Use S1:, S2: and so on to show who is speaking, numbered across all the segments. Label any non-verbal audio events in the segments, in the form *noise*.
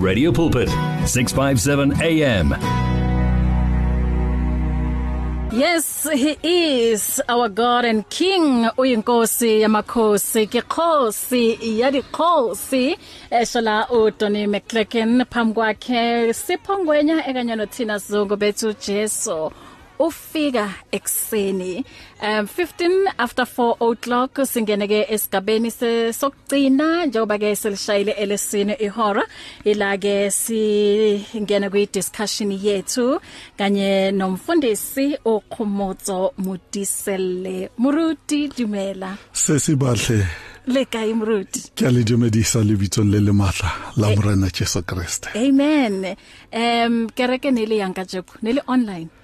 S1: Radio Pulpit 657 AM
S2: Yes, he is our God and King. Uyinkosi yamakhosi, kekhosi yadikhosi. Eshola uTony McClacken phambi kwakhe siphongwenya ekanye noThina Zungu bethu Jesu. Ufika ekseni um 15 after 4 o'clock singene ke esigabeni sokugcina njengoba ke selishayile elesine ihora ila ke singena kwi discussion yethu kanye nomfundisi okhumotso mudisele muruti dumela.
S3: Sesibahle.
S2: Le kae moruti.
S3: Ke a le dumedisa lebitsong le le matla la morena Jesu Kriste
S2: amen. Um kereke ne le yang ka jeko ne le online.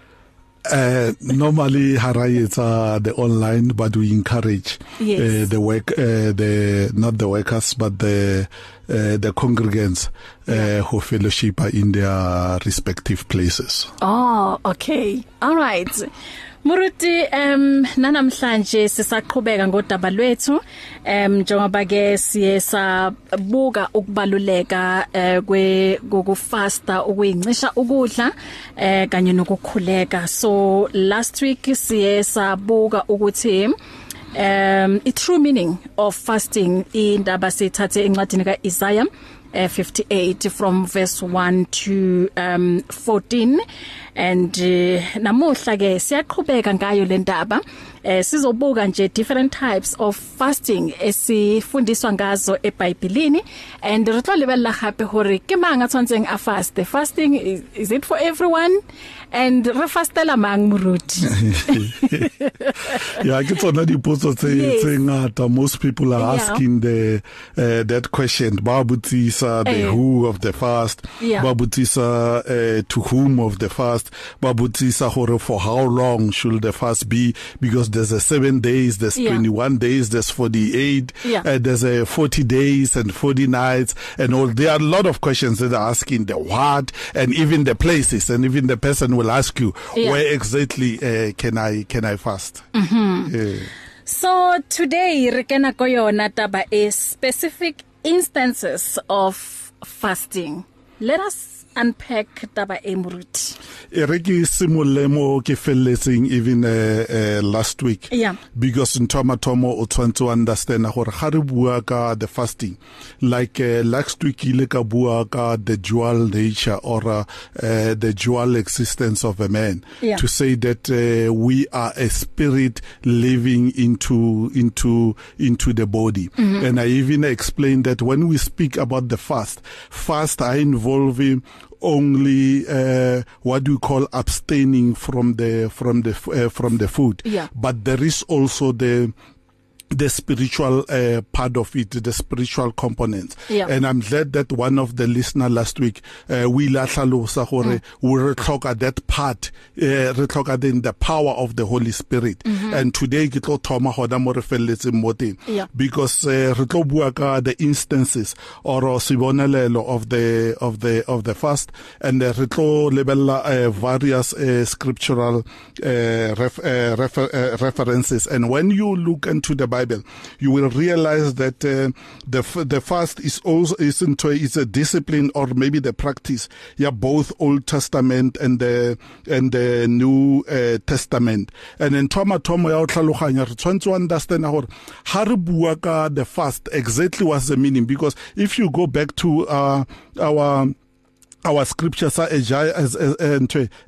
S3: Uh normally harayetsa the online but we encourage
S2: yes.
S3: uh, the work uh, the not the workers but the uh, the congregants uh, yeah. who fellowship in their respective places
S2: oh okay all right Muruti em nanamhlanje sisaqhubeka ngodaba lwethu. Em njengoba ke siyesa buka ukubaluleka eh kwe kokufasta ukuyincisha ukudla eh kanye nokukhuleka. So last week siyesa buka ukuthi um i true meaning of fasting indaba sithathe encwadini kaIsaiah uh, 58 from verse 1 to um 14 and uh, namuhla ke siyaqhubeka ngayo le ndaba. Eh sizobuka nje different types of fasting esifundiswa ngazo eBhayibhelini and re tlo lebella gape hore ke manga tshwantseng a fast fasting is, is it for everyone? And re fastela mang muruti *laughs*
S3: yeah ke tsona dipotso tse tse ngata. Most people are yeah. asking the uh, that question. Ba butsisa the uh, who of the fast.
S2: Yeah.
S3: ba butsisa uh, to whom of the fast. Ba butsisa hore for how long should the fast be because there's a 7 days there's yeah. 21 days there's 48
S2: yeah.
S3: uh, there's a 40 days and 40 nights and all there are a lot of questions that are asking the what and even the places and even the person will ask you
S2: yeah.
S3: where exactly uh, can I can I fast
S2: mhm
S3: yeah.
S2: so today re kena go yona taba is specific instances of fasting let us unpack taba e moruti
S3: e re ke simolle mo ke felletseng even uh, uh, last week
S2: yeah.
S3: because ntoma tomo o tshwantse to understand gore ga re bua ka the fasting like uh, last week ile ka bua ka the dual nature or uh, uh, the dual existence of a man
S2: yeah.
S3: to say that uh, we are a spirit living into into into the body
S2: mm -hmm.
S3: and i even explained that when we speak about the fast fast are involving only uh, what do you call abstaining from the from the uh, from the food
S2: yeah.
S3: but there is also the the spiritual uh, part of it the spiritual components
S2: yeah.
S3: and i'm glad that one of the listener last week uh, we la hlalosa gore mm. we re tlhoka that part uh, re tlhoka then the power of the holy spirit
S2: mm -hmm.
S3: and today ke tlo thoma hoda mo re felletse mo teng because uh, re tlo bua ka the instances or sibonelelo of the of the of the fast and uh, re tlo lebella uh, various uh, scriptural uh, ref, uh, refer, uh, references and when you look into the Bible, you will realize that uh, the the fast is also is into is a discipline or maybe the practice. Yeah, both Old Testament and the and the New uh, Testament. And in Thomas Thomo ya o tlhaloganya re tshwantse understand gore ha re bua ka the fast exactly what's the meaning because if you go back to uh, our our scriptures are Isaiah as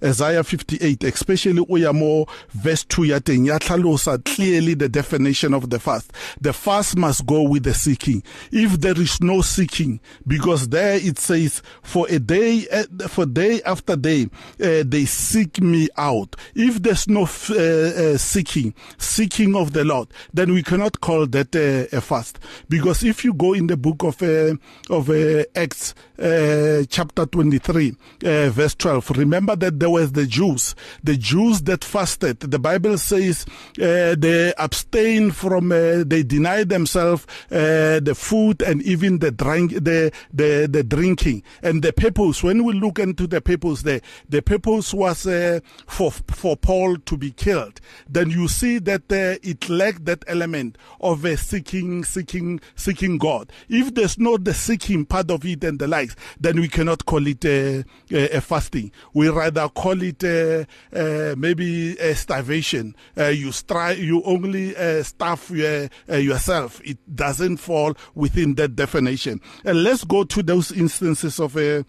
S3: Isaiah 58 especially oya mo verse 2 ya teng ya tlhalosa clearly the definition of the fast. The fast must go with the seeking. If there is no seeking because there it says for a day for day after day uh, they seek me out. If there's no uh, uh, seeking seeking of the Lord then we cannot call that uh, a fast. Because if you go in the book of uh, of uh, Acts uh, chapter 20 23 uh, verse 12 remember that there was the Jews the Jews that fasted. The bible says uh, they abstain from uh, they deny themselves uh, the food and even the drink the the the drinking. And the purpose when we look into the purpose there the purpose was uh, for for Paul to be killed. Then you see that uh, it lacked that element of a seeking seeking seeking God. If there's not the seeking part of it and the likes then we cannot call it a, a, a fasting. We rather call it a, a, maybe a starvation. Uh, you strive you only uh, starve uh, uh, yourself. It doesn't fall within that definition. And let's go to those instances of a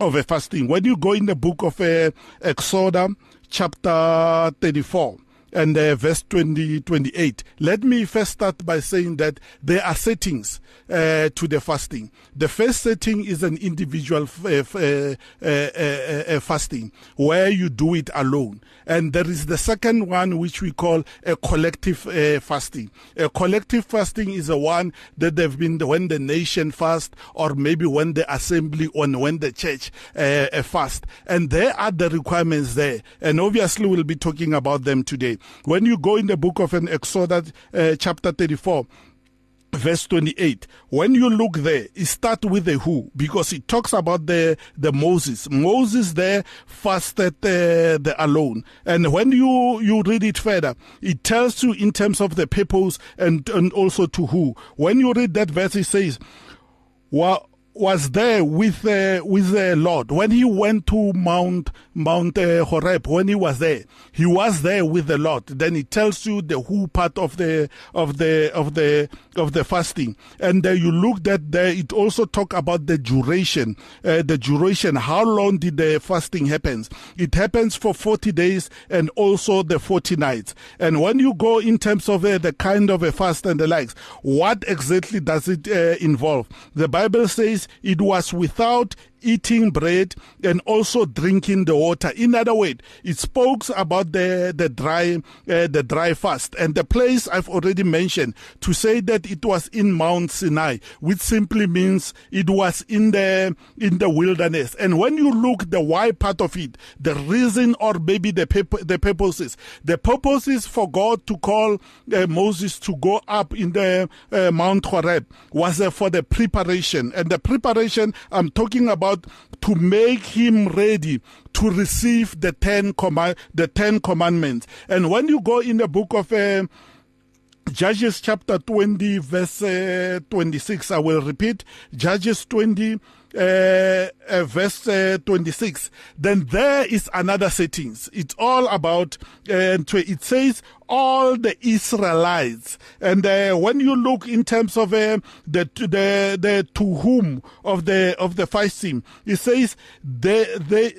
S3: of a fasting. When you go in the book of uh, Exodus chapter 34 and uh, verse 20 28 let me first start by saying that there are settings uh, to the fasting. The first setting is an individual f- uh, uh, uh, uh, fasting where you do it alone. And there is the second one which we call a collective fasting. A collective fasting is a one that they've been when the nation fast or maybe when the assembly or when the church fast. And there are the requirements there. And obviously we'll be talking about them today. When you go in the book of an Exodus uh, chapter 34 verse 28 when you look there it start with the who because it talks about the the moses. Moses there fasted uh, the alone. And when you you read it further it tells you in terms of the purpose and and also to who. When you read that verse it says well was there with uh, with the Lord. When he went to Mount Mount uh, Horeb when he was there he was there with the Lord. Then it tells you the who part of the of the of the of the fasting. And uh, you look that there it also talk about the duration uh, the duration. How long did the fasting happens? It happens for 40 days and also the 40 nights. And when you go in terms of uh, the kind of a fast and the likes what exactly does it uh, involve? The bible says it was without eating bread and also drinking the water. In other words, it spoke about the the dry uh, the dry fast and the place I've already mentioned to say that it was in Mount Sinai, which simply means it was in the in the wilderness. And when you look the why part of it, the reason or maybe the the purposes, the purposes for God to call uh, Moses to go up in the uh, Mount Horeb was uh, for the preparation, and the preparation I'm talking about God to make him ready to receive the 10 command the 10 commandments. And when you go in the book of uh, Judges chapter 20 verse uh, 26 I will repeat. Judges 20 uh, uh, verse uh, 26 then there is another settings. It's all about uh, it says all the Israelites. And uh, when you look in terms of uh, the the the to whom of the of the fasting it says they they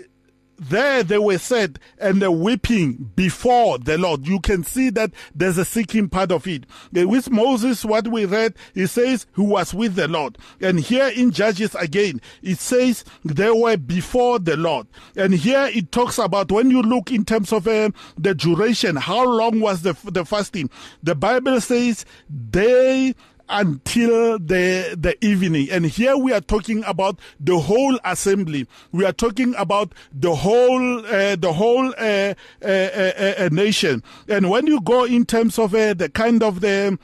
S3: there they were said and the weeping before the Lord. You can see that there's a seeking part of it. With Moses, what we read, he says he was with the Lord. And here in Judges again, it says they were before the Lord. And here it talks about when you look in terms of uh, the duration, how long was the, the fasting? The Bible says they until the the evening and here we are talking about the whole assembly we are talking about the whole uh, the whole uh, uh, uh, uh nation and when you go in terms of uh, the kind of the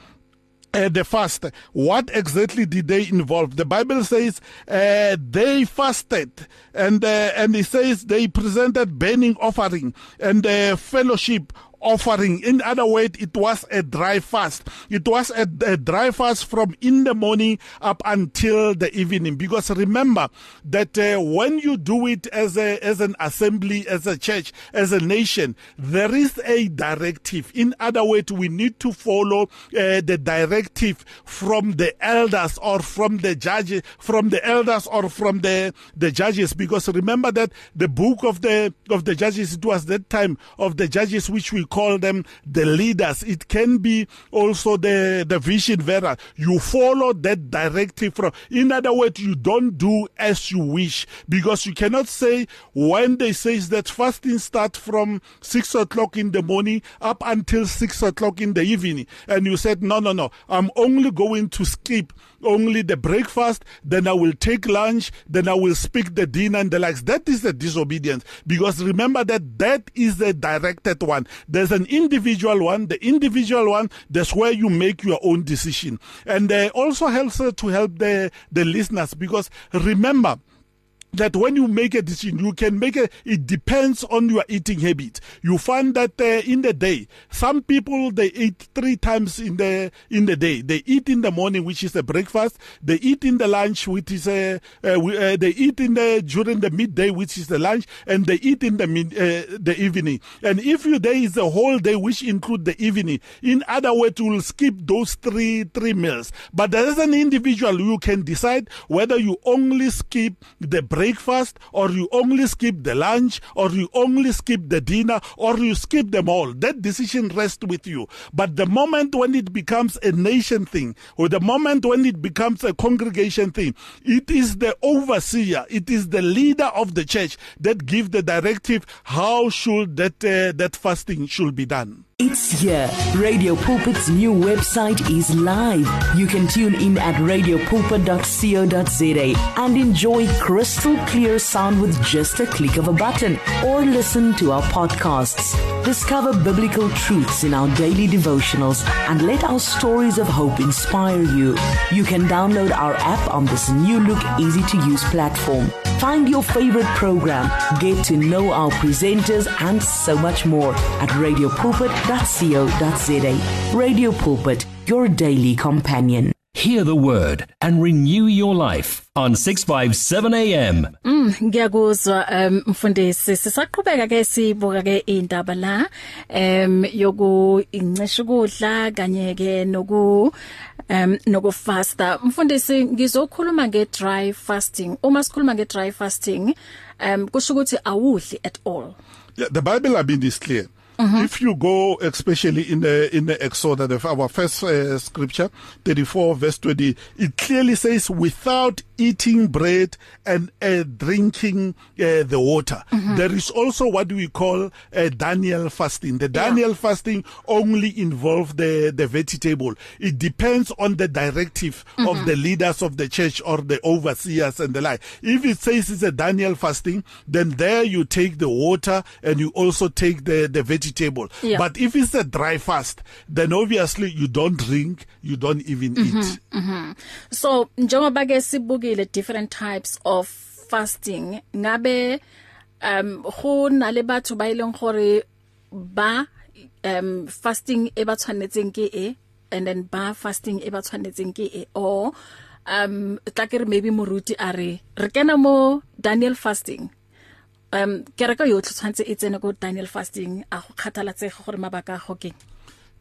S3: uh, the fast. What exactly did they involve? The Bible says uh, they fasted, and uh, and it says they presented burning offering and fellowship offering. In other words, it was a dry fast. It was a, a dry fast from in the morning up until the evening. Because remember that uh, when you do it as a as an assembly, as a church, as a nation, there is a directive. In other words, we need to follow uh, the directive from the elders or from the judges, from the elders or from the the judges. Because remember that the book of the of the judges, it was that time of the judges which we call them the leaders. It can be also the, the vision bearer. You follow that directive from, in other words, you don't do as you wish because you cannot say when they says that fasting start from six o'clock in the morning up until six o'clock in the evening. And you said, no, no, no, I'm only going to skip only the breakfast, then I will take lunch, then I will speak the dinner and the likes. That is the disobedience because remember that that is the directed one. There's an individual one. The individual one, that's where you make your own decision. And uh, also helps uh, to help the, the listeners because remember, that when you make a decision, you can make it, it depends on your eating habit. You find that uh, in the day, some people, they eat three times in the, in the day. They eat in the morning, which is a breakfast. They eat in the lunch, which is a, uh, uh, they eat in the, during the midday, which is the lunch, and they eat in the mid, uh, the evening. And if your day is a whole day, which include the evening, in other words, you will skip those three, three meals. But as an individual, you can decide whether you only skip the breakfast breakfast or you only skip the lunch or you only skip the dinner or you skip them all. That decision rests with you. But the moment when it becomes a nation thing or the moment when it becomes a congregation thing, it is the overseer, it is the leader of the church that give the directive how should that uh, that fasting should be done.
S4: It's here. Radio Pulpit's new website is live. You can tune in at radiopulpit.co.za and enjoy crystal clear sound with just a click of a button or listen to our podcasts. Discover biblical truths in our daily devotionals and let our stories of hope inspire you. You can download our app on this new look easy to use platform. Find your favorite program, get to know our presenters and so much more at radiopulpit.co.za. Radio Pulpit, your daily companion.
S1: Hear the word and renew your life on 657 AM.
S2: Mm ngiyakuzwa um mfundisi. Sisaqhubeka ke sibuka ke indaba la um yoku incisha ukudla kanye ke noku um nokufasta. Mfundisi ngizokhuluma nge dry fasting. Uma sikhuluma nge dry fasting um kusho ukuthi awudli at all.
S3: Yeah, the bible i mean is clear Mm-hmm. If you go, especially in the in the Exodus, our first uh, scripture, 34 verse 20, it clearly says, "Without eating bread and uh, drinking uh, the water." Mm-hmm. There is also what we call uh, Daniel fasting. The Daniel yeah. fasting only involve the the vegetable. It depends on the directive mm-hmm. of the leaders of the church or the overseers and the like. If it says it's a Daniel fasting, then there you take the water and you also take the the vegetable vegetable. Yeah. But if it's a dry fast, then obviously you don't drink, you don't even mm-hmm, eat.
S2: Mm-hmm. So njengoba ke sibukile different types of fasting, ngabe um go na le batho ba ileng gore ba um fasting e ba tshwanetseng ke e and then ba fasting e ba tshwanetseng ke e or um tla ke re maybe moruti are re kena mo Daniel fasting um kereka yotlhe tshwantse e tsene go Daniel fasting a go kgathalatsega gore mabaka a go keng.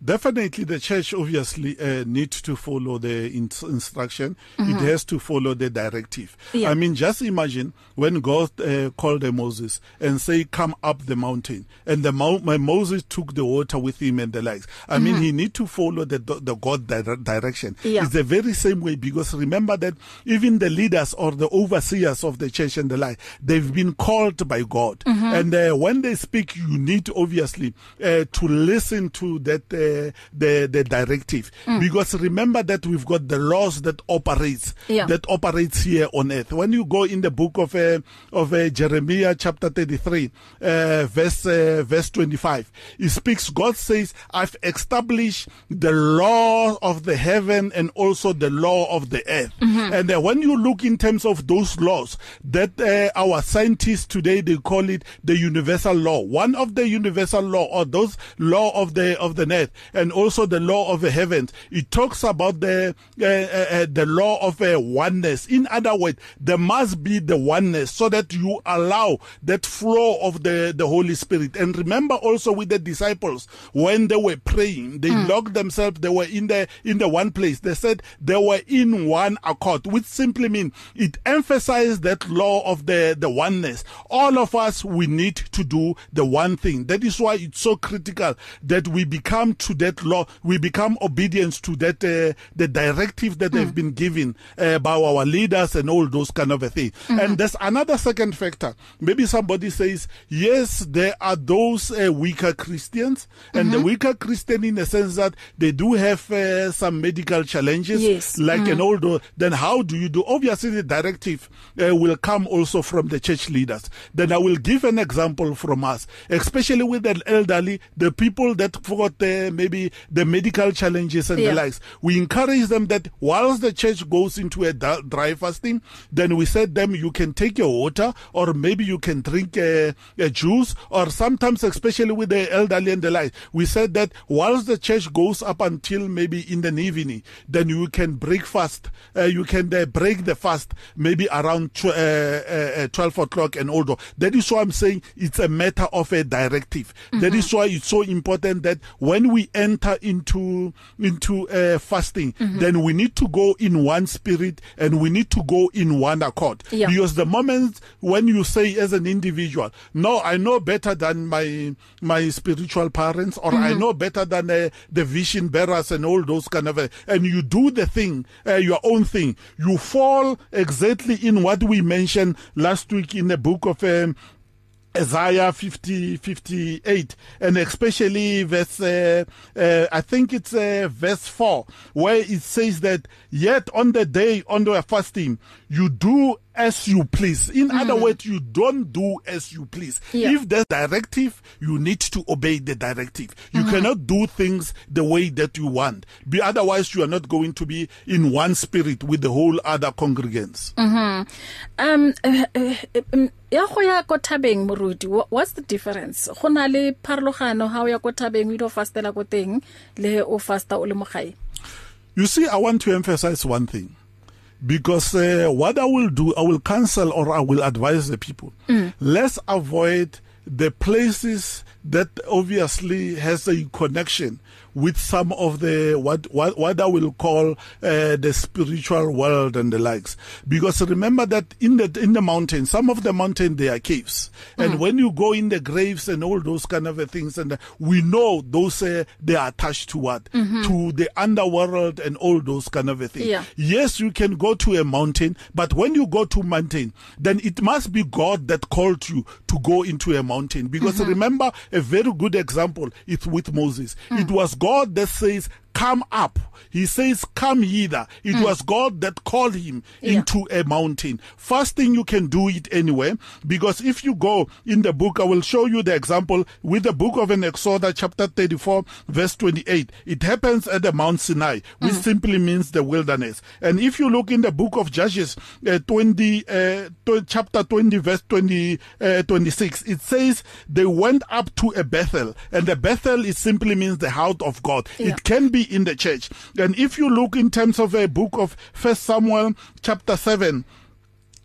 S3: Definitely, the church obviously uh, needs to follow the in- instruction. Mm-hmm. It has to follow the directive. Yeah. I mean, just imagine when God uh, called Moses and say, "Come up the mountain," and the mo- Moses took the water with him and the likes. I mm-hmm. mean, he need to follow the the God di- direction. Yeah. It's the very same way because remember that even the leaders or the overseers of the church and the like, they've been called by God, mm-hmm. and uh, when they speak, you need obviously uh, to listen to that uh, the the directive mm. because remember that we've got the laws that operates yeah. that operates here on earth when you go in the book of uh, of uh, Jeremiah chapter 33 uh, verse uh, verse 25 it speaks God says I've established the law of the heaven and also the law of the earth mm-hmm. and uh, when you look in terms of those laws that uh, our scientists today they call it the universal law one of the universal law or those law of the of the earth and also the law of the heavens. It talks about the uh, uh, uh, the law of uh, oneness. In other words, there must be the oneness so that you allow that flow of the the Holy Spirit. And remember also with the disciples when they were praying, they mm. locked themselves. They were in the in the one place. They said they were in one accord, which simply means it emphasized that law of the the oneness. All of us we need to do the one thing. That is why it's so critical that we become to that law. We become obedient to that uh, the directive that mm. they've been given uh, by our leaders and all those kind of a thing. Mm-hmm. And there's another second factor. Maybe somebody says, yes, there are those uh, weaker Christians, and mm-hmm. the weaker Christian in the sense that they do have uh, some medical challenges,
S2: yes.
S3: like mm. an older. Then how do you do? Obviously, the directive uh, will come also from the church leaders. Then I will give an example from us, especially with the elderly, the people that forgot the, maybe the medical challenges and yeah. the likes. We encourage them that whilst the church goes into a dry fasting, then we said them you can take your water or maybe you can drink a, a juice or sometimes especially with the elderly and the like. We said that whilst the church goes up until maybe in the evening, then you can break fast. Uh, you can uh, break the fast maybe around tw- uh, uh, uh 12 o'clock and all that. That is why I'm saying it's a matter of a directive. Mm-hmm. That is why it's so important that when we enter into into uh, fasting, mm-hmm. then we need to go in one spirit and we need to go in one accord.
S2: Yeah.
S3: Because the moment when you say as an individual, no, I know better than my my spiritual parents, or mm-hmm. I know better than uh, the vision bearers and all those kind of, uh, and you do the thing, uh, your own thing, you fall exactly in what we mentioned last week in the book of um, Isaiah 50, 58, and especially verse, uh, uh, I think it's uh, verse 4, where it says that, yet on the day under fasting, you do as you please. In mm. other words, you don't do as you please.
S2: Yeah.
S3: If there's directive, you need to obey the directive. You mm-hmm. cannot do things the way that you want. Be otherwise you are not going to be in one spirit with the whole other congregants.
S2: Mhm. Um uh, uh, um ya go ya ko thabeng moruti what's the difference go na le pharologano ha o ya ko thabeng o fastela ko teng le o fasta o le mogae
S3: You see I want to emphasize one thing because uh, what I will do, I will counsel or I will advise the people. Mm. Let's avoid the places that obviously has a connection with some of the what what, what I will call uh, the spiritual world and the likes. Because remember that in the in the mountain, some of the mountain they are caves, mm. and when you go in the graves and all those kind of things, and we know those uh, they are attached to what
S2: mm-hmm.
S3: to the underworld and all those kind of things.
S2: Yeah.
S3: Yes, you can go to a mountain, but when you go to mountain, then it must be God that called you to go into a mountain. Because mm-hmm. remember, a very good example is with Moses. Mm. It was God that says, come up. He says, come hither. It mm. was God that called him yeah. into a mountain. First thing you can do it anyway, because if you go in the book, I will show you the example with the book of an Exodus chapter 34 verse 28. It happens at the Mount Sinai, which mm. simply means the wilderness. And if you look in the book of Judges, uh, 20, uh, chapter 20 verse 20, uh, 26, it says they went up to a Bethel and the Bethel is simply means the house of God.
S2: Yeah.
S3: It can be in the church. And if you look in terms of a book of First Samuel chapter 7,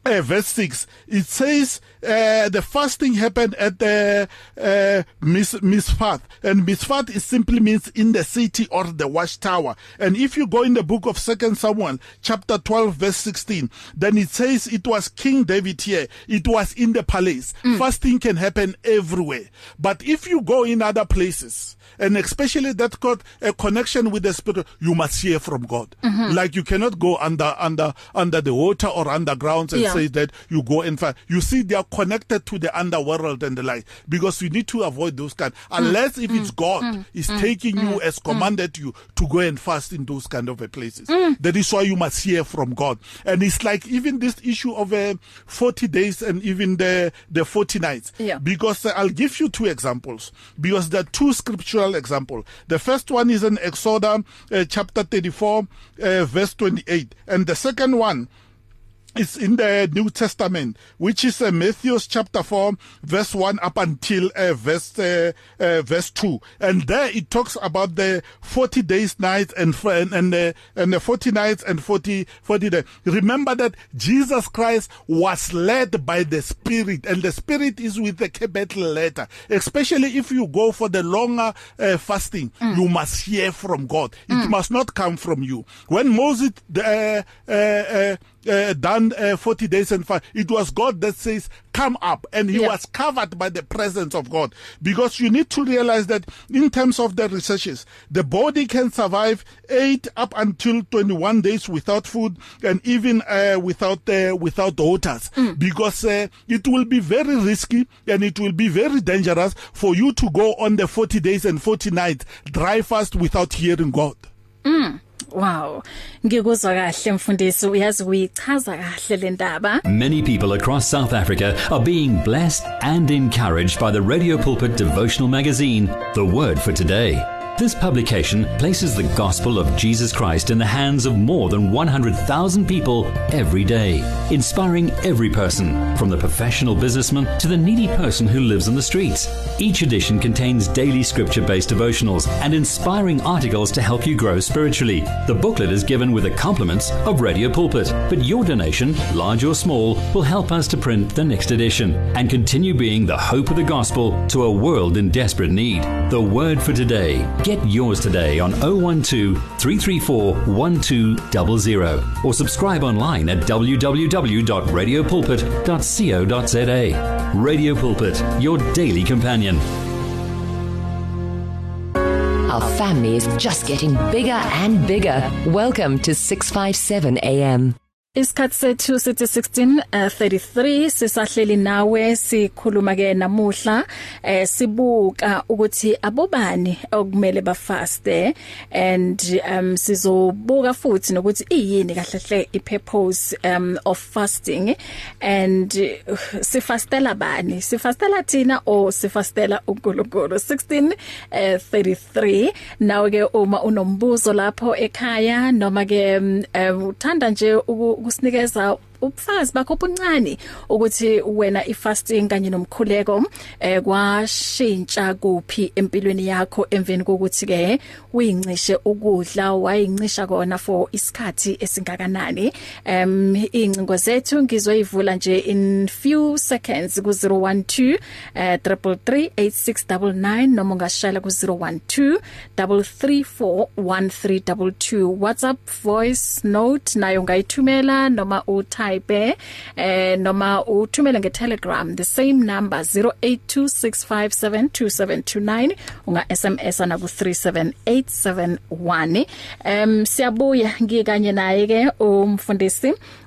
S3: uh, verse 6 it says uh, the fasting happened at the uh, Mis- Misfat. And Misfat is simply means in the city or the watchtower. And if you go in the book of second Samuel chapter 12 verse 16 then it says it was King David here. It was in the palace. Mm. fasting can happen everywhere. But if you go in other places and especially that got a connection with the spirit you must hear from God.
S2: Mm-hmm.
S3: like you cannot go under under under the water or underground and
S2: yeah.
S3: Say that you go and find you see they are connected to the underworld and the like because you need to avoid those kind unless
S2: mm.
S3: if it's God
S2: mm.
S3: is
S2: mm.
S3: taking you
S2: mm.
S3: as commanded you to go and fast in those kind of places
S2: Mm.
S3: that is why you must hear from God and it's like even this issue of uh, 40 days and even the the 40 nights
S2: Yeah.
S3: because uh, I'll give you two examples because there are two scriptural example the first one is in Exodus uh, chapter 34 uh, verse 28 and the second one it's in the New Testament, which is uh, Matthew chapter 4, verse 1 up until uh, verse uh, uh, verse 2. And there it talks about the 40 days nights and and and, uh, and the 40 nights and 40 40 days. Remember that Jesus Christ was led by the Spirit and the Spirit is with the capital letter. Especially if you go for the longer uh, fasting, mm. you must hear from God. It mm. must not come from you. When Moses uh, uh, done uh, 40 days and five. It was God that says, come up. And he yeah. was covered by the presence of God. Because you need to realize that in terms of the researches, the body can survive eight up until 21 days without food and even uh, without, uh, without waters. Mm. Because uh, it will be very risky and it will be very dangerous for you to go on the 40 days and 40 nights dry fast without hearing God.
S2: Mm. Wow. Ngikuzwa kahle mfundisi uyazi uyichaza kahle le ndaba.
S1: Many people across South Africa are being blessed and encouraged by the Radio Pulpit devotional magazine The Word for Today. This publication places the gospel of Jesus Christ in the hands of more than 100,000 people every day, inspiring every person, from the professional businessman to the needy person who lives on the streets. Each edition contains daily scripture based devotionals and inspiring articles to help you grow spiritually. The booklet is given with the compliments of Radio Pulpit, but your donation, large or small, will help us to print the next edition and continue being the hope of the gospel to a world in desperate need. The word for today Get yours today on 012 334 1200 or subscribe online at www.radiopulpit.co.za. Radio Pulpit, your daily companion.
S5: Our family is just getting bigger and bigger. Welcome to 657 AM.
S2: Isikhathi sethu sithi 16:33 sisahleli nawe sikhuluma ke namuhla eh sibuka ukuthi abobani okumele bafaste and um sizobuka futhi nokuthi iyini kahle hle ipurpose um of fasting and uh, sifastela bani? Sifastela thina o sifastela uNkulunkulu? 16:33 nawe ke uma unombuzo lapho ekhaya noma ke um, uthanda nje ukusinikeza ubufakazi bakho obuncane ukuthi wena ifasting kanye nomkhuleko eh kwashintsha kuphi empilweni yakho emveni kokuthi ke uyincishe ukudla wayincisha kona for isikhathi esingakanani. Em incingo zethu ngizoyivula nje in few seconds ku 012 eh 3338699 noma ungashayela ku 012 3341322 WhatsApp voice note nayo ungayithumela noma utype type eh noma uthumele ngeTelegram the same number 0826572729 unga SMS na ku 37871 em siyabuya ngikanye naye ke umfundisi.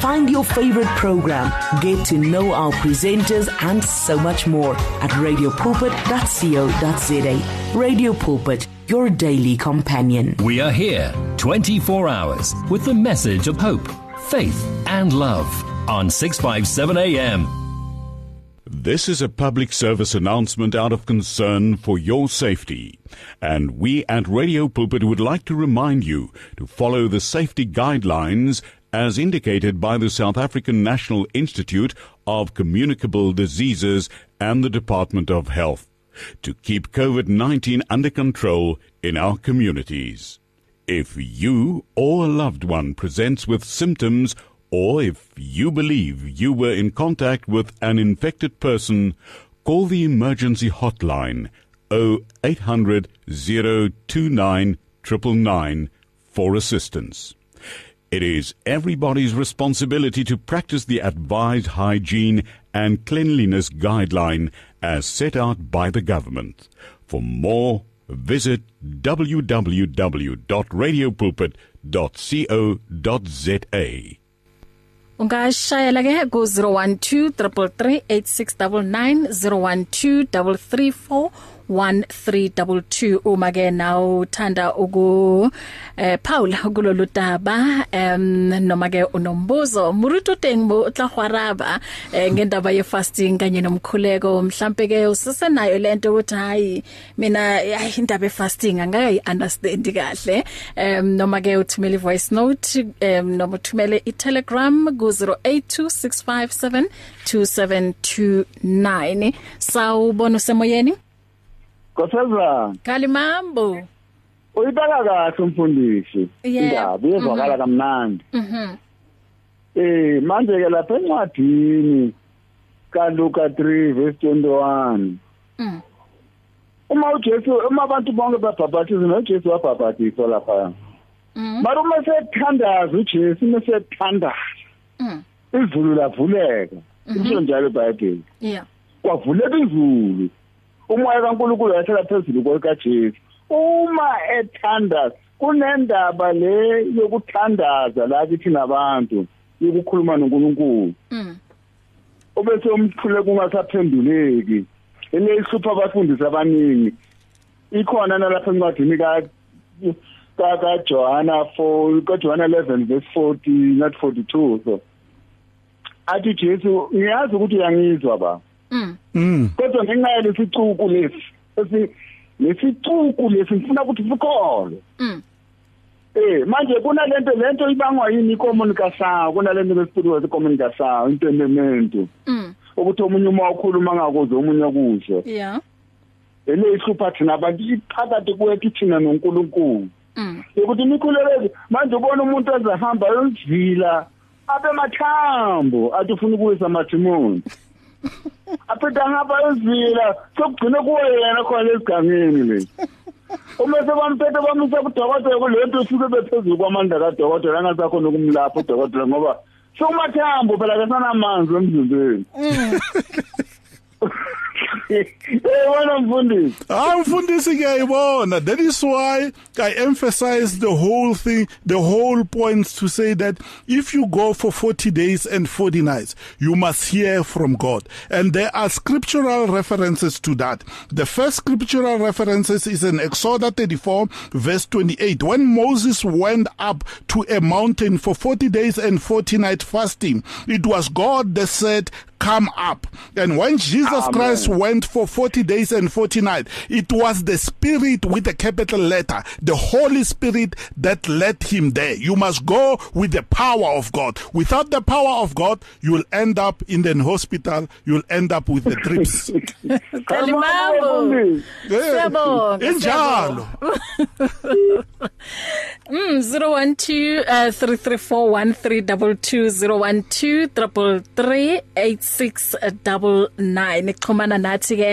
S4: Find your favorite program, get to know our presenters and so much more at radiopulpit.co.za. Radio Pulpit, your daily companion.
S1: We are here 24 hours with the message of hope, faith and love on 657 AM.
S6: This is a public service announcement out of concern for your safety. And we at Radio Pulpit would like to remind you to follow the safety guidelines as indicated by the South African National Institute of Communicable Diseases and the Department of Health to keep COVID-19 under control in our communities. If you or a loved one presents with symptoms or if you believe you were in contact with an infected person, call the emergency hotline 0800 029 999 for assistance. It is everybody's responsibility to practice the advised hygiene and cleanliness guideline as set out by the government. For more, visit www.radiopulpit.co.za.
S2: ungashayela ke ku 0123338699 012334 1322 uma ke nawo uthanda uku eh Paul kulolu daba em noma ke unombuzo. Murutu teng mo tla khwaraba eh, ngendaba ye fasting kanye nomkhuleko mhlambe ke usesenayo lento ukuthi hayi mina indaba ye fasting angeke understand kahle. Em noma ke uthumele voice note em noma uthumele i telegram ku 0826572729 sawubona usemoyeni
S7: Nkosazana
S2: Kalimambo.
S7: Uyibeka kahle umfundisi indaba iyezwakala kamnandi.
S2: Mhm.
S7: Eh manje ke lapha encwadini kaLuka 3 verse 21
S2: Mm.
S7: uma uJesu uma abantu bonke babhabhathizwa noJesu wabhabhathizwa lapha
S2: Mhm
S7: mara uma sethandaza uJesu uma sethandaza
S2: Mm.
S7: izulu lavuleka. Isho njalo eBhayibheli.
S2: Yeah.
S7: Kwavuleka izulu. Umoya kaNkulunkulu wahlala phezulu kwekaJesu. Uma ethandaza kunendaba le yokuthandaza la kithi nabantu yokukhuluma noNkulunkulu.
S2: Mm.
S7: obese umthule kungasaphenduleki ele ihlupha abafundisi abaningi. Ikhona nalapha encwadini ka ka Johanna 4 ka Johanna 11 verse 40 not 42 so. Athi Jesu ngiyazi ukuthi uyangizwa ba.
S2: Mm.
S3: Mm.
S7: kodwa ngenxa yalesicuku lesi esi lesicuku lesi ngifuna ukuthi sikholwe
S2: Mm.
S7: eh manje kunalento lento ibangwa yini communication kunalento bespiritual communication entendement
S2: Mm.
S7: ukuthi omunye uma ukhuluma ngakuze omunye kusho
S2: Yeah.
S7: ele ihlupha thina abantu iphakathi kwethu thina noNkulunkulu
S2: Mm.
S7: ukuthi imikhuleko manje ubona umuntu ezahamba yozila abe mathambo athi ufuna ukuwisa mathimoni aphethe ngapha yozila sokugcina kuwe yena khona lesigangeni le. Uma sebamphethe bamisa kudokotela kulento suke bephezulu kwamandla kadokotela angasakhona ukumlapha udokotela ngoba sokumathambo phela kasanamanzi emzimbeni. Eh *laughs* wena mfundisi.
S3: Ah mfundisi ngiyayibona that is why I emphasize the whole thing the whole point to say that if you go for 40 days and 40 nights you must hear from God. And there are scriptural references to that. The first scriptural references is in Exodus 34 verse 28 when Moses went up to a mountain for 40 days and 40 nights fasting it was God that said come up. And when Jesus
S7: Amen.
S3: Christ went for 40 days and 40 nights, it was the Spirit with a capital letter, the Holy Spirit that led him there. You must go with the power of God. Without the power of God, you will end up in the hospital, you'll end up with the trips. Injalo.
S2: mm, 012 uh, 3341 322 012 333 0699 xhumana nathi ke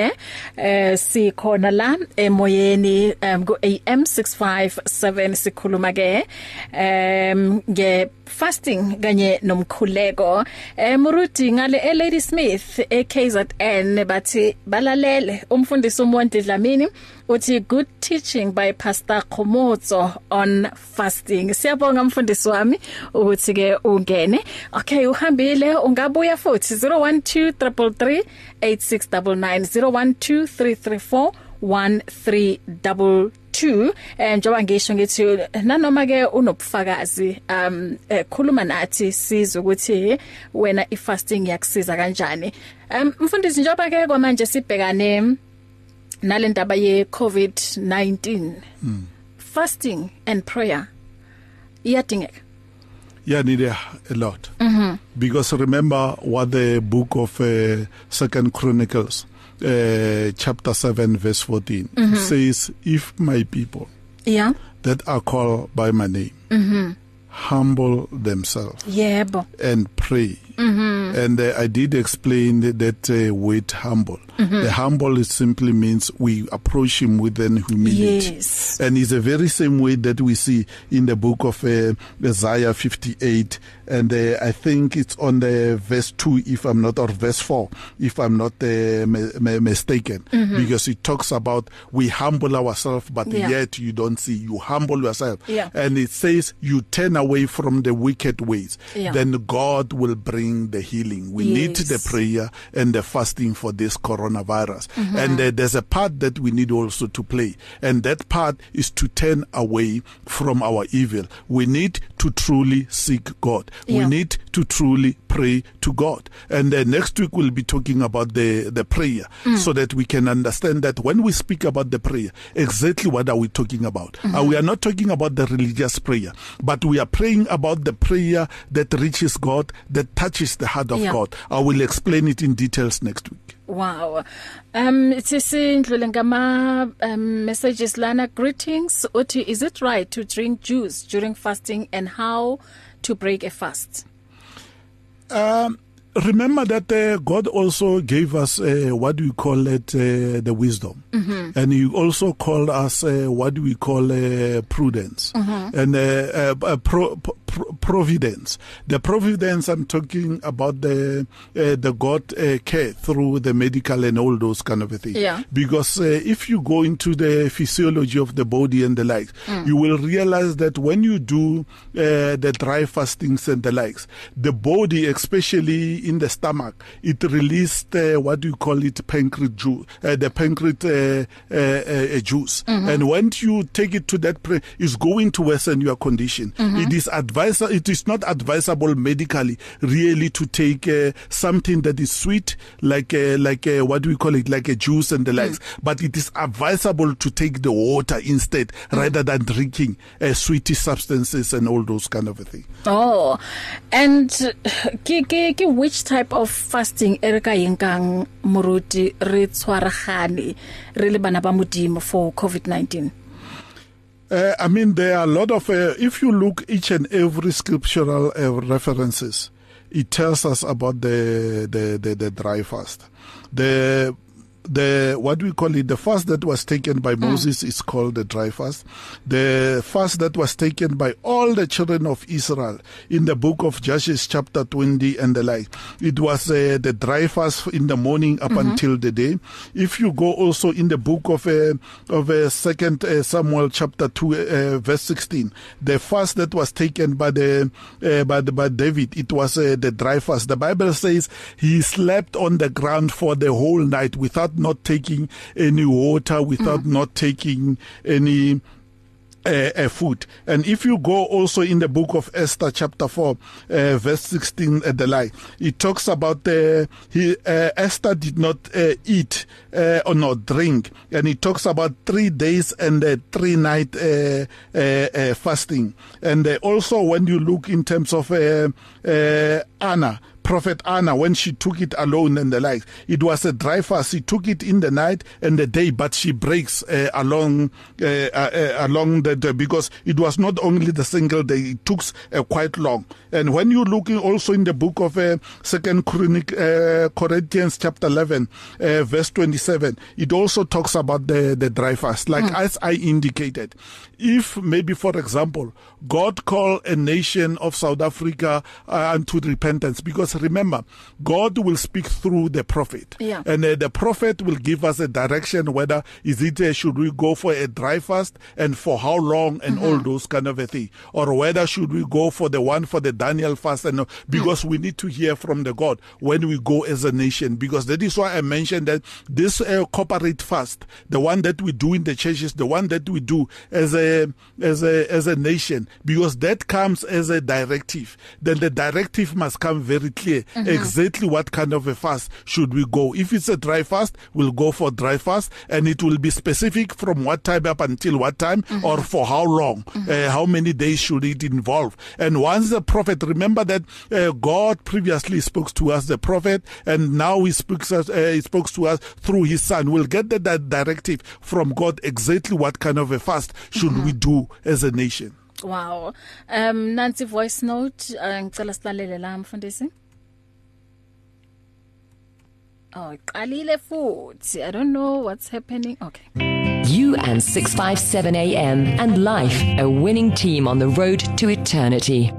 S2: eh sikhona la emoyeni um, ku AM 657 sikhuluma ke um nge fasting kanye nomkhuleko. Eh Muruti ngale e Lady Smith e KZN bathi balalele. Umfundisi uMonti Dlamini uthi good teaching by Pastor Khomotso on fasting. Siyabonga mfundisi wami ukuthi ke ungene. Okay uhambile ungabuya futhi 0 0123338699 012334 1322 eh njoba ngisho ngithi nanoma ke unobufakazi um eh, khuluma nathi sizwe ukuthi wena ifasting yakusiza kanjani? Um mfundisi njoba ke kwamanje sibhekane nalendaba ye COVID-19 mm. fasting and prayer iyadingeka.
S3: Yeah, need a, lot. Mm-hmm. Because remember what the book of uh, Second Chronicles, uh, chapter 7, verse 14, mm-hmm. says, If my people
S2: yeah
S3: that are called by my name mm-hmm. humble themselves
S2: yebo
S3: and pray Mm-hmm. And uh, I did explain that uh, word humble. Mm-hmm. The humble is simply means we approach him with an humility.
S2: Yes.
S3: And it's the very same way that we see in the book of uh, Isaiah 58 and uh, I think it's on the verse 2 if I'm not or verse 4 if I'm not uh, mistaken mm-hmm. because it talks about we humble ourselves but
S2: Yeah.
S3: yet you don't see you humble yourself
S2: Yeah.
S3: and it says you turn away from the wicked ways
S2: Yeah.
S3: then God will bring the healing we need
S2: Yes.
S3: the prayer and the fasting for this coronavirus mm-hmm. and uh, there's a part that we need also to play and that part is to turn away from our evil we need to truly seek God we
S2: Yeah.
S3: need to truly pray to God and uh, next week we'll be talking about the the prayer mm. so that we can understand that when we speak about the prayer exactly what are we talking about mm-hmm. uh, we are not talking about the religious prayer but we are praying about the prayer that reaches God that touches the heart of
S2: Yeah.
S3: God I will explain it in details next week
S2: Wow. Um sisindlule ngama um, messages lana greetings uthi is it right to drink juice during fasting and how to break a fast?
S3: Um, remember that uh, God also gave us uh, what we call it uh, the wisdom, mm-hmm. and He also called us uh, what we call uh, prudence mm-hmm. and uh, uh, uh, pro, pro, providence. The providence I'm talking about the uh, the God uh, care through the medical and all those kind of a thing.
S2: Yeah.
S3: Because uh, if you go into the physiology of the body and the likes, mm. you will realize that when you do uh, the dry fastings and the likes, the body, especially in the stomach, it released uh, what you call it pancreas juice, uh, the pancreas uh, uh, uh, juice. Mm-hmm. And when you take it to that, pre- it's going to worsen your condition. Mm-hmm. It is advisor. It is not advisable medically, really, to take uh, something that is sweet, like uh, like uh, what do we call it, like a juice and the likes. Mm. But it is advisable to take the water instead, mm. rather than drinking uh, sweety substances and all those kind of a thing.
S2: Oh. And ke ke ke which type of fasting e re ka yenkang moruti re tshwaragane re le bana ba modimo for COVID-19?
S3: Uh, I mean, there are a lot of, uh, if you look each and every scriptural uh, references, it tells us about the, the, the, the dry fast. The, the, what we call it, the fast that was taken by Moses mm. is called the dry fast. The fast that was taken by all the children of Israel in the book of Judges chapter 20 and the like, it was uh, the dry fast in the morning up mm-hmm. until the day. If you go also in the book of, uh, of uh, second uh, Samuel chapter 2 uh, verse 16, the fast that was taken by the, uh, by the, by David, it was uh, the dry fast. The Bible says he slept on the ground for the whole night without not taking any water, without mm. not taking any uh, uh, food. And if you go also in the book of Esther, chapter 4, uh, verse 16, uh, the lie, it talks about uh, he, uh, Esther did not uh, eat uh, or not drink. And it talks about three days and uh, three night uh, uh, uh, fasting. And uh, also when you look in terms of uh, uh, Anna, prophet Anna when she took it alone and the like. It was a dry fast. She took it in the night and the day, but she breaks uh, along uh, uh, along the, the because it was not only the single day. It took uh, quite long. And when you look also in the book of uh, Second Chronic uh, Corinthians chapter eleven, uh, verse twenty seven, it also talks about the the dry fast. Like mm. as I indicated, if maybe for example God call a nation of South Africa uh, unto repentance because remember God will speak through the prophet
S2: yeah.
S3: and uh, the prophet will give us a direction whether is it uh, should we go for a dry fast and for how long and mm-hmm. all those kind of a thing or whether should we go for the one for the Daniel fast and uh, because mm. we need to hear from the God when we go as a nation because that is why I mentioned that this uh, corporate fast the one that we do in the churches the one that we do as a as a as a nation because that comes as a directive then the directive must come very clear mm-hmm. exactly what kind of a fast should we go if it's a dry fast we'll go for dry fast and it will be specific from what time up until what time mm-hmm. or for how long mm-hmm. uh, how many days should it involve and once the prophet remember that uh, God previously spoke to us the prophet and now he speaks us, uh, he spoke to us through his son we'll get the, that directive from God exactly what kind of a fast should mm-hmm. we do as a nation
S2: Wow. Um nansi voice note uh, ngicela silalele la mfundisi. Oh, qalile futhi. I don't know what's happening. Okay.
S5: You and 657 AM and life, a winning team on the road to eternity.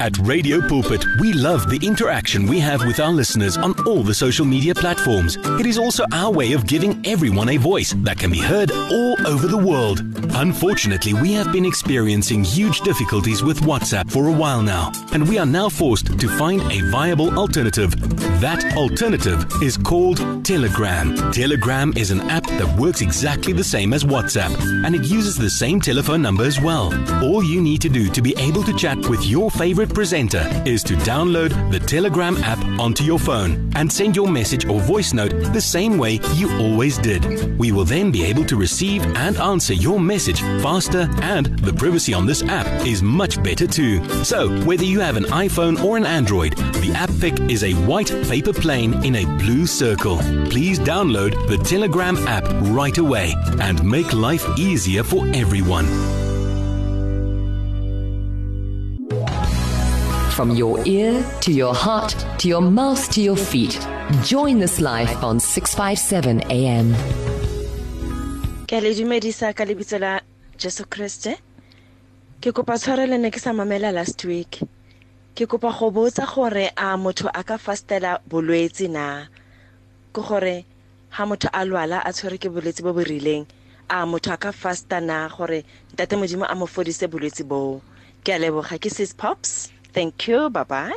S8: At Radio Pulpit, we love the interaction we have with our listeners on all the social media platforms. It is also our way of giving everyone a voice that can be heard all over the world. Unfortunately, we have been experiencing huge difficulties with WhatsApp for a while now, and we are now forced to find a viable alternative. That alternative is called Telegram. Telegram is an app that works exactly the same as WhatsApp, and it uses the same telephone number as well. All you need to do to be able to chat with your favorite presenter is to download the Telegram app onto your phone and send your message or voice note the same way you always did. We will then be able to receive and answer your message faster, and the privacy on this app is much better too. So, whether you have an iPhone or an Android, the app pic is a white paper plane in a blue circle. Please download the Telegram app right away and make life easier for everyone.
S5: From your ear to your heart to your mouth to your feet. Join this life on 657 AM.
S9: ke le dumedisa ka lebitso la jesu kriste. Ke kopa tshwarelo ne ke sa mamela last week. Ke kopa go botsa gore a motho a ka fastela bolwetse na? Ke gore ha motho a lwala a tshwere ke bolwetse bo bo rileng a motho a ka fasta na? Gore ntate modimo a mo fodise bolwetse boo. Ke a leboga. Ke sis pops. Thank you bye bye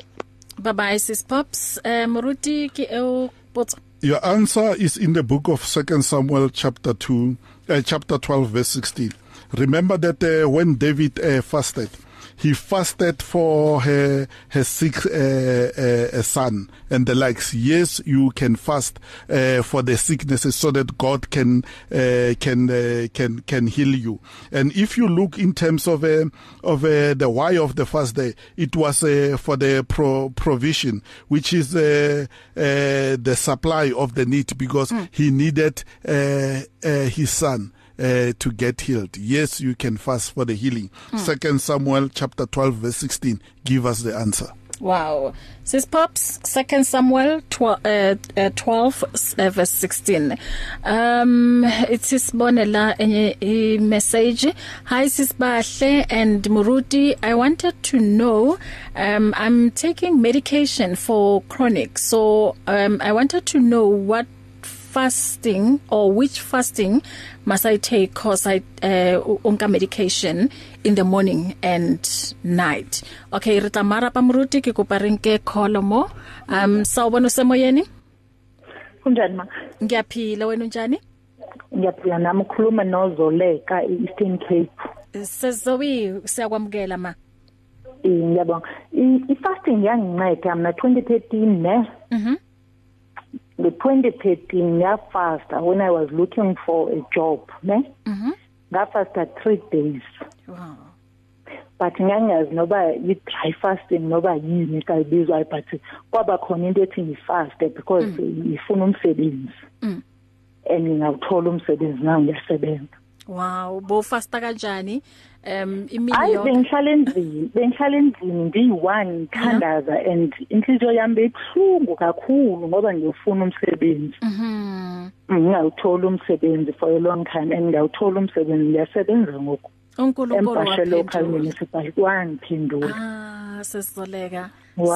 S2: Bye bye sis Pops. Eh moruti ke eo potso.
S3: Your answer is in the book of 2 Samuel chapter 2 uh, chapter 12 verse 16. Remember that uh, when David uh, fasted he fasted for her her sick uh, uh, son and the likes. Yes you can fast uh, for the sicknesses so that God can uh, can uh, can can heal you. And if you look in terms of uh, of uh, the why of the fast day it was uh, for the pro provision which is uh, uh, the supply of the need because mm. he needed uh, uh, his son. Uh, to get healed. Yes, you can fast for the healing. Second mm. Samuel chapter 12 verse 16 give us the answer.
S2: Wow. Sis Pops, 2 Samuel 12 uh, uh, 12 uh, verse 16. Um it's isibonela enye i message. Hi sis Bahle and Muruti, I wanted to know um I'm taking medication for chronic. So um I wanted to know what fasting or which fasting must I take cause I uh unka medication in the morning and night. Okay, re tsamara pa moruti ke kopa re nke call mo. Um sawubona semoyeni?
S10: Kunjani ma?
S2: Ngiyaphila wena unjani?
S10: Ngiyaphila nami ukhuluma nozoleka eEastern Cape.
S2: Sezowi siyakwamukela ma.
S10: Eh ngiyabonga. I-fasting yanginceda mina 2013 ne.
S2: Mhm.
S10: The 2013 ngiyafasta when I was looking for a job, ne?
S2: Mhm.
S10: Ngafasta 3 days.
S2: Wow.
S10: but ngangazi noba i-dry fasting noba yini kayibizwa but kwaba khona into ethi ngifaste because ngifuna umsebenzi
S2: Mm.
S10: and ngawuthola umsebenzi nawo ngiyasebenza
S2: Wow, bo fasta kanjani? Um imini
S10: hayi
S2: yonke.
S10: bengihlala endlini bengihlala endlini ngiyi-one ngithandaza and inhliziyo yami beyibuhlungu kakhulu ngoba ngiyofuna umsebenzi
S2: Mhm.
S10: ngingawuthola umsebenzi for a long time and ngiyawuthola umsebenzi ngiyasebenza ngoku
S2: uNkulunkulu waphendula.
S10: wangiphendula
S2: Ah, sesizoleka.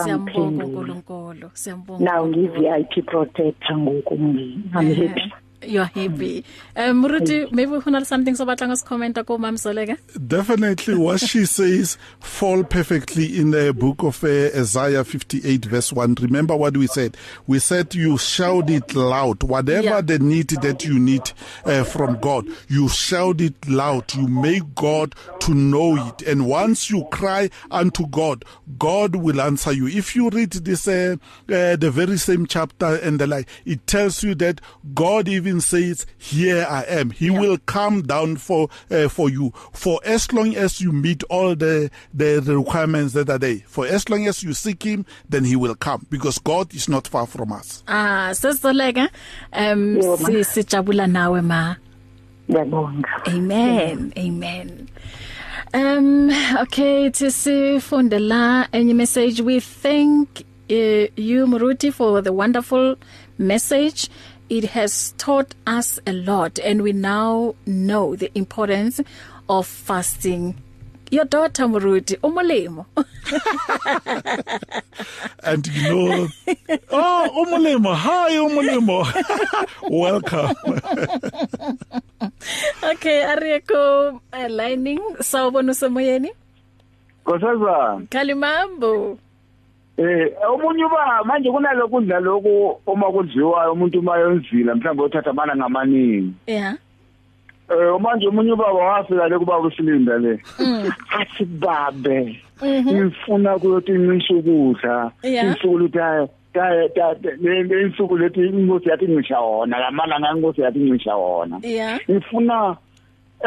S2: Siyambonga uNkulunkulu. Siyambonga.
S10: now
S2: uNkulunkulu.
S10: ngi-vip protector ngoku ngi- i'm happy
S2: You're happy. Um Muruti, maybe we have something so batla ngosikhomenta ko Mam Soleka.
S3: Definitely what she *laughs* says fall perfectly in the book of uh, Isaiah 58 verse 1. Remember what we said? We said you shout it loud. Whatever
S2: Yeah.
S3: the need that you need uh, from God, you shout it loud. You make God to know it. And once you cry unto God, God will answer you. If you read this, uh, uh, the very same chapter and the like, it tells you that God even says, here I am. He
S2: Yeah.
S3: will come down for uh, for you for as long as you meet all the, the the requirements that are there for as long as you seek him then he will come because God is not far from us
S2: Ah, sesizoleka. Um si sijabula nawe ma.
S10: ngiyabonga
S2: Amen. Amen. Um okay, tisifunde la enye message we thank uh, you Muruti for the wonderful message. It has taught us a lot and we now know the importance of fasting. Your daughter Muruti umolemo. *laughs*
S3: and you know oh umolemo hi umolemo *laughs* welcome. *laughs*
S2: Okay ariyeko uh, lining sawubona usemoyeni
S7: Nkosazana
S2: Kalimambo
S7: Eh omunye uba manje kunalokudla lokhu uma kudliwayo umuntu mayonzila mhlawumbe uthatha amana ngamaningi.
S2: Yeah.
S7: Eh manje umunye ubaba wafika le kuba usilinda le. Athi babe ngifuna kuyothi ngisho ukudla. Insuku luthayo le insuku lethi inkosi yathi ngisha wona lamalanga inkosi yathi ngisha wona.
S2: Yeah.
S7: Ngifuna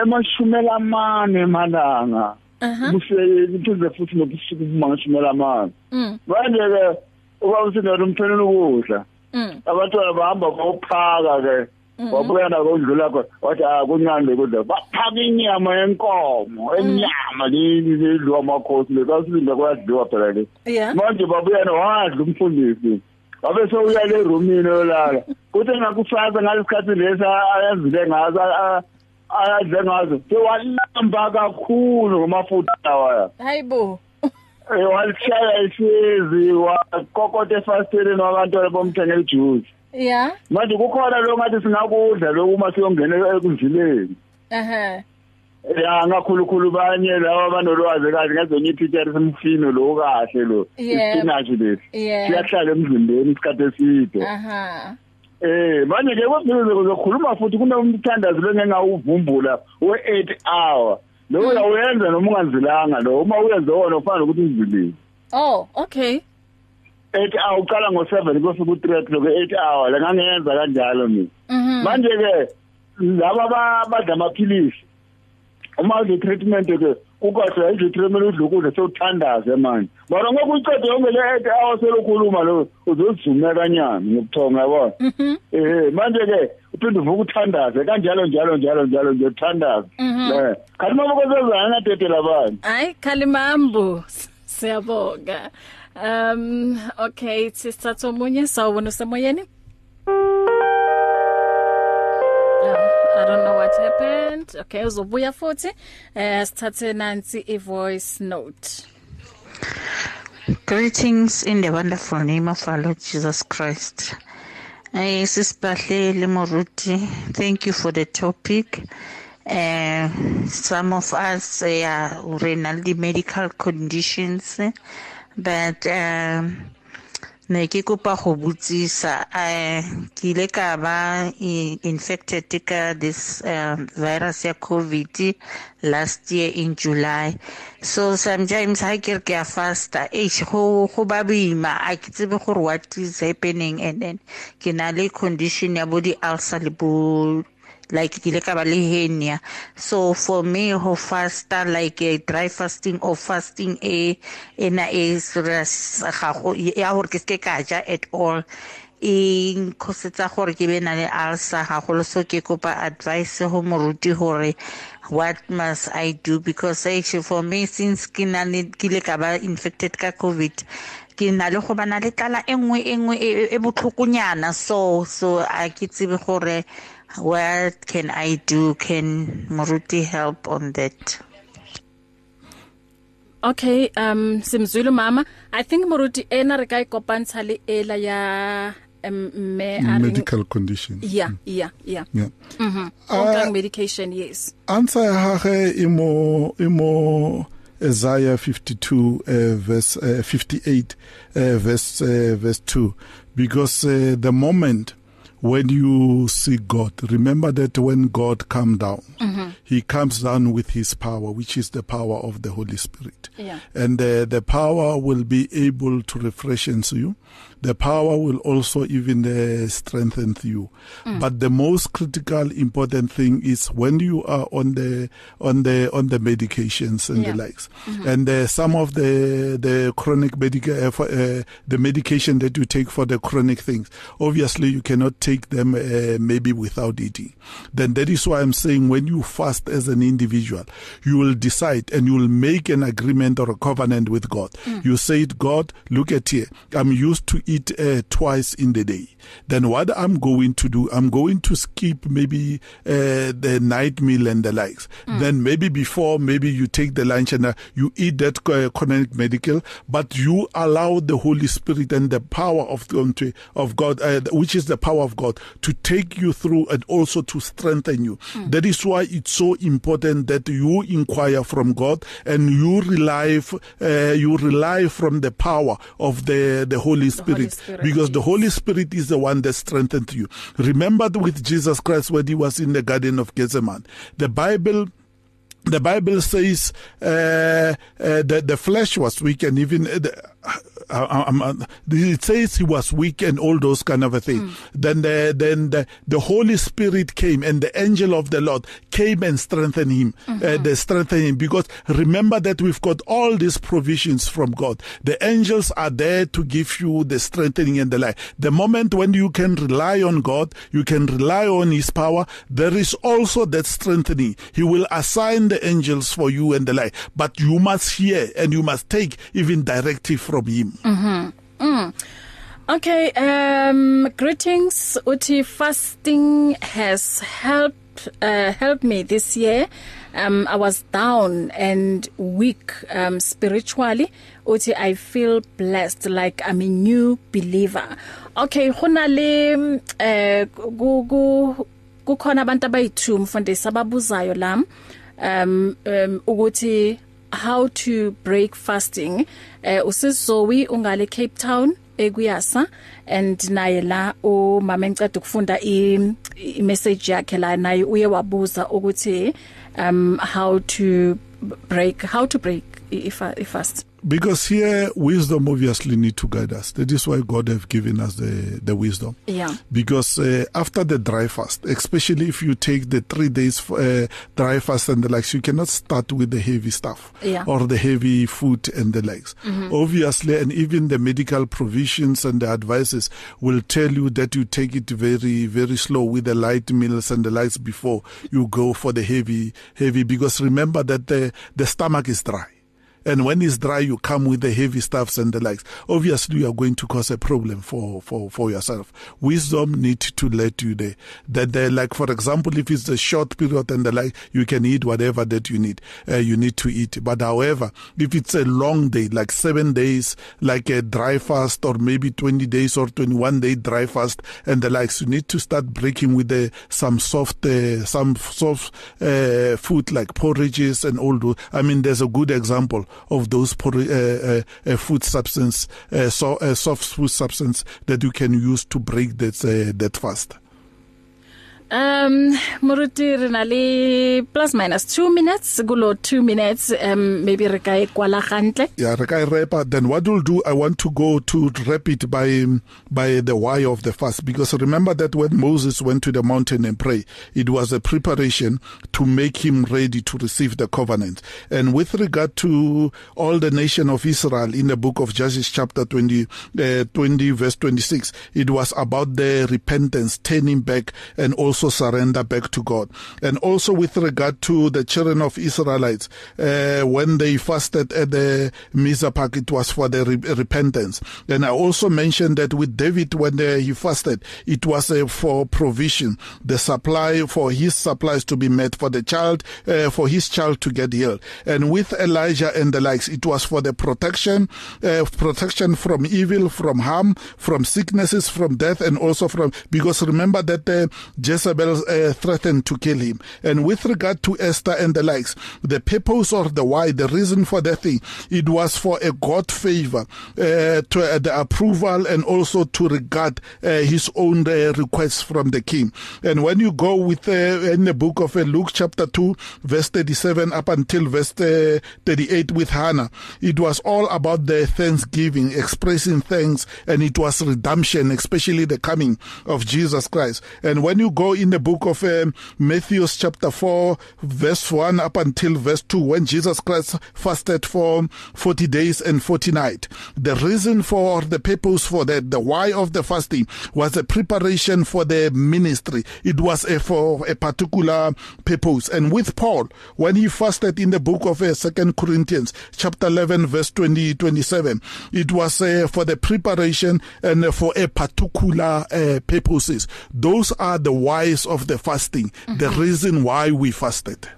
S7: emashumela amane emalanga
S2: aha.
S7: Kuseyize futhi nobusuku bumangishumela amane
S2: mm.
S7: Manje ke uba usinalo umthenela ukudla
S2: mm.
S7: abantwana bahamba bawuphaka ke wabuya nako udlula khona wathi ah kuncane lokudla baphaka inyama yenkomo enyama lidliwa amakhosi lekasilinda kuyadliwa phela le. Manje babuya nowadla umfundisi wabe sewuya le roomini yolala *laughs* kuthi ngakusasa ngalesikhathi lesi ayazile ngazo a- ayadle ngazo. Sewalamba kakhulu ngomafutha lawa.
S2: Hayibo
S7: Eh, walishaya isezi wakokota efasteleni wabantwana bomthengela ijuice
S2: yeah
S7: manje kukhona lo ngathi singakudla lokhu uma siyongena ekudlileni
S2: aha
S7: ya ngakhulukhulu banye lawa abanolwazi kahle ngezonye ipitsheri semfino lo kahle lo.
S2: Yeah.
S7: ispinach lesi. Siyahlala emzimbeni isikhathi eside.
S2: Aha.
S7: Eh manje ke kwabhizo kuzokhuluma futhi kunomthandazo lengengawuvumbula we8 hour. Lo uyawenza noma ungazilanga lo? Uma uyenze wona ufana ukuthi uzilile.
S2: Oh okay.
S7: 8 hour uqala ngo7 kufika u3 o'clock 8 hour. La ngangenza kanjalo mina.
S2: Mhm.
S7: Manje ke laba ba- badla amaphilisi. Uma udle treatment ke kukahle udle treatment udle ukudla sewuthandaze manje. Mara ngoku uyiqede yonke le 8 hours selokhuluma lo uzozizume kanyana ngobuthonga yabona? Eh manje ke uphinde uvuka uthandaze kanjalo njalo njalo njalo nje uthandaze. Eh kanti mama kozozana nadedela bani?
S2: Ay Kalimambo siyabonga um okay sisithatha omunye sawubona usemoyeni? Oh, I don't know. What happened. Okay, uzobuya futhi. Eh sithathe nansi i voice note.
S11: Greetings in the wonderful name of our Lord Jesus Christ. Uh, Sisibahleli Moruti, thank you for the topic. Uh, some of us uh, are renal medical conditions, but um, ne ke kopa go botsisa eh ke ile ka ba infected ka this um, virus ya covid last year in july. So sometimes ha ke re ke a fasta eish go ba boima. A ke tsebe gore what is happening and then ke na le condition ya bo di ulcer le bo like ke ile ka ba le hernia so for me ho fasta like a dry fasting or fasting e ena e serious ga go ya gore ke se ka ja at all e nkhosetsa gore ke be na le ulcer gagolo so ke kopa advice go moruti gore what must i do? Because actually for me since ke na le ke ile ka ba infected ka covid ke na le go bana le tlala e nngwe e nngwe e e botlhokonyana. So so a ke tsebe gore what can i do can moruti help on that
S2: Okay, um simzulu mama, I think Moruti ena re ka ikopantsha le ela ya um, me a
S3: medical conditions
S2: Yeah, yeah, yeah.
S3: yeah
S2: Mhm.
S3: Ah.
S2: Ongang medication, yes.
S3: answer ya gage e mo e Isaiah 52 uh, verse uh, 58 uh, verse uh, verse 2 because uh, the moment when you see God remember that when God come down
S2: Mhm.
S3: he comes down with his power which is the power of the Holy Spirit
S2: Yeah.
S3: and uh, the power will be able to refresh you the power will also even uh, strengthen you mm. but the most critical important thing is when you are on the on the on the medications and yeah. the likes mm-hmm. and uh, some of the the chronic medica uh, for, uh, the medication that you take for the chronic things obviously you cannot take them uh, maybe without eating then that is why I'm saying when you fast as an individual you will decide and you will make an agreement or a covenant with God mm. you say God look at here I'm used to eat uh, twice in the day then what I'm going to do I'm going to skip maybe uh, the night meal and the likes mm. then maybe before maybe you take the lunch and uh, you eat that uh, chronic medical but you allow the holy spirit and the power of the, of God uh, which is the power of God to take you through and also to strengthen you mm. that is why it's so important that you inquire from God and you rely uh, you rely from the power of the the holy spirit, the holy spirit because yes. the holy spirit is the one that strengthened you remember with Jesus Christ when he was in the garden of Gethsemane the bible the bible says uh, uh, that the flesh was weak and even uh, the, uh, it says he was weak and all those kind of a thing. Mm. Then the then the, the Holy Spirit came and the angel of the Lord came and strengthened him. Mm-hmm. Uh, they strengthened him because remember that we've got all these provisions from God. The angels are there to give you the strengthening and the light. The moment when you can rely on God, you can rely on His power. There is also that strengthening. He will assign the angels for you and the light, but you must hear and you must take even directive from Him.
S2: Mhm. Mm. Okay, um greetings. Uti fasting has helped uh helped me this year. Um I was down and weak um spiritually. Uti I feel blessed like I'm a new believer. Okay, khona le eh ku kukhona abantu abayi2 mfundisi ababuzayo lam um um ukuthi how to break fasting. Eh usizowi ungale Cape Town ekuyasa and naye la umama enceda ukufunda i message yakhe la naye uye wabuza ukuthi um how to break how to break if if fast.
S3: Because here wisdom obviously need to guide us. That is why god have given us the the wisdom.
S2: Yeah.
S3: Because uh, after the dry fast especially if you take the 3 days uh, dry fast and the likes you cannot start with the heavy stuff
S2: yeah.
S3: or the heavy food and the likes. Mm-hmm. obviously and even the medical provisions and the advices will tell you that you take it very very slow with the light meals and the likes before you go for the heavy heavy. Because remember that the the stomach is dry. And when it's dry you come with the heavy stuffs and the likes. Obviously you are going to cause a problem for for for yourself. Wisdom need to let you there. That they like for example if it's a short period and the like you can eat whatever that you need uh, you need to eat. But however if it's a long day like 7 days like a dry fast or maybe 20 days or 21 day dry fast and the likes you need to start breaking with the some soft uh, some soft uh, food like porridges and all those. I mean there's a good example. Of those uh, uh, uh, food substance so soft food substance that you can use to break that that fast.
S2: Um Moruti re na le plus minus 2 minutes gulo 2 minutes um maybe re ka ikwala gantle.
S3: Yeah re ka repa then what we'll do I want to go to wrap it by by the why of the fast because remember that when Moses went to the mountain and pray it was a preparation to make him ready to receive the covenant. And with regard to all the nation of Israel in the book of Judges chapter 20 uh, 20 verse 26 it was about their repentance turning back and also also surrender back to God. And also with regard to the children of Israelites, uh, when they fasted at the Mizpah, it was for the re repentance. And I also mentioned that with David, when uh, he fasted, it was uh, for provision, the supply for his supplies to be met for the child, uh, for his child to get healed. And with Elijah and the likes, it was for the protection, uh, protection from evil, from harm, from sicknesses, from death, and also from, because remember that uh, just Jezebel uh, threatened to kill him. And with regard to Esther and the likes, the purpose or the why, the reason for that thing, it was for a God favor, uh, to uh, the approval and also to regard uh, his own uh, requests from the king. And when you go with uh, in the book of uh, Luke chapter 2 verse 37 up until verse uh, 38 with Hannah, it was all about the thanksgiving, expressing thanks and it was redemption, especially the coming of Jesus Christ. And when you go in the book of um, Matthew chapter 4 verse 1 up until verse 2 when Jesus Christ fasted for 40 days and 40 nights, the reason for the purpose for that, the why of the fasting was a preparation for the ministry. It was a, for a particular purpose. And with Paul, when he fasted in the book of uh, 2 Corinthians chapter 11 verse 20 27, it was uh, for the preparation and uh, for a particular uh, purposes. Those are the whys of the fasting, mm-hmm. the reason why we fasted.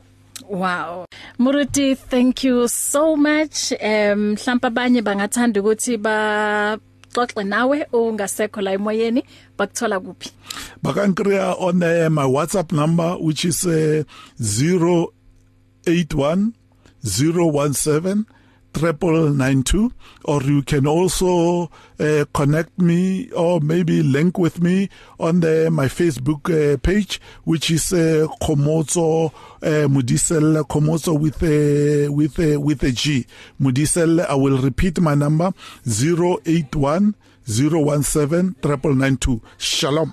S2: Wow. Muruti, thank you so much. Um mhlawumbe abanye bangathanda ukuthi ba xoxe nawe ungasekho la emoyeni bakuthola kuphi
S3: Bakankriya on uh, my WhatsApp number which is uh, 081 017 triple nine two or you can also uh, connect me or maybe link with me on the my Facebook uh, page which is uh, Komotso uh, Mudisel Komotso with a with a with a G. Mudisel I will repeat my number 081 017 triple nine two. Shalom.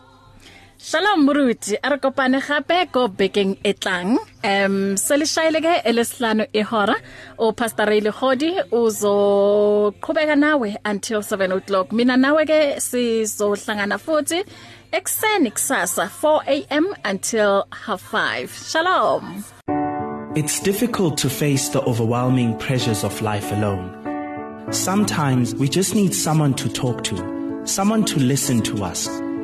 S2: Shalom Muruti a re kopane gape go bekeng e tlang. Em se le shaileke elesihlanu ehora o pastor Ray Khodi uzo qhubeka nawe until 7 o'clock. Mina nawe ke sizohlangana futhi ekseni kusasa 4 am until half 5 shalom.
S12: It's difficult to face the overwhelming pressures of life alone. Sometimes we just need someone to talk to someone to listen to us.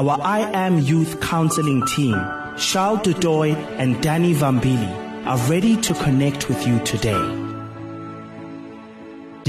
S12: Our I Am Youth Counseling team, Charles Dudoy and Danny Vambili, are ready to connect with you today.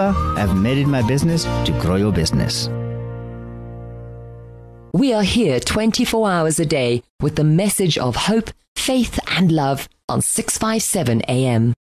S13: Remember, I've made it my business to grow your business.
S5: We are here 24 hours a day with the message of hope, faith, and love on 657 AM.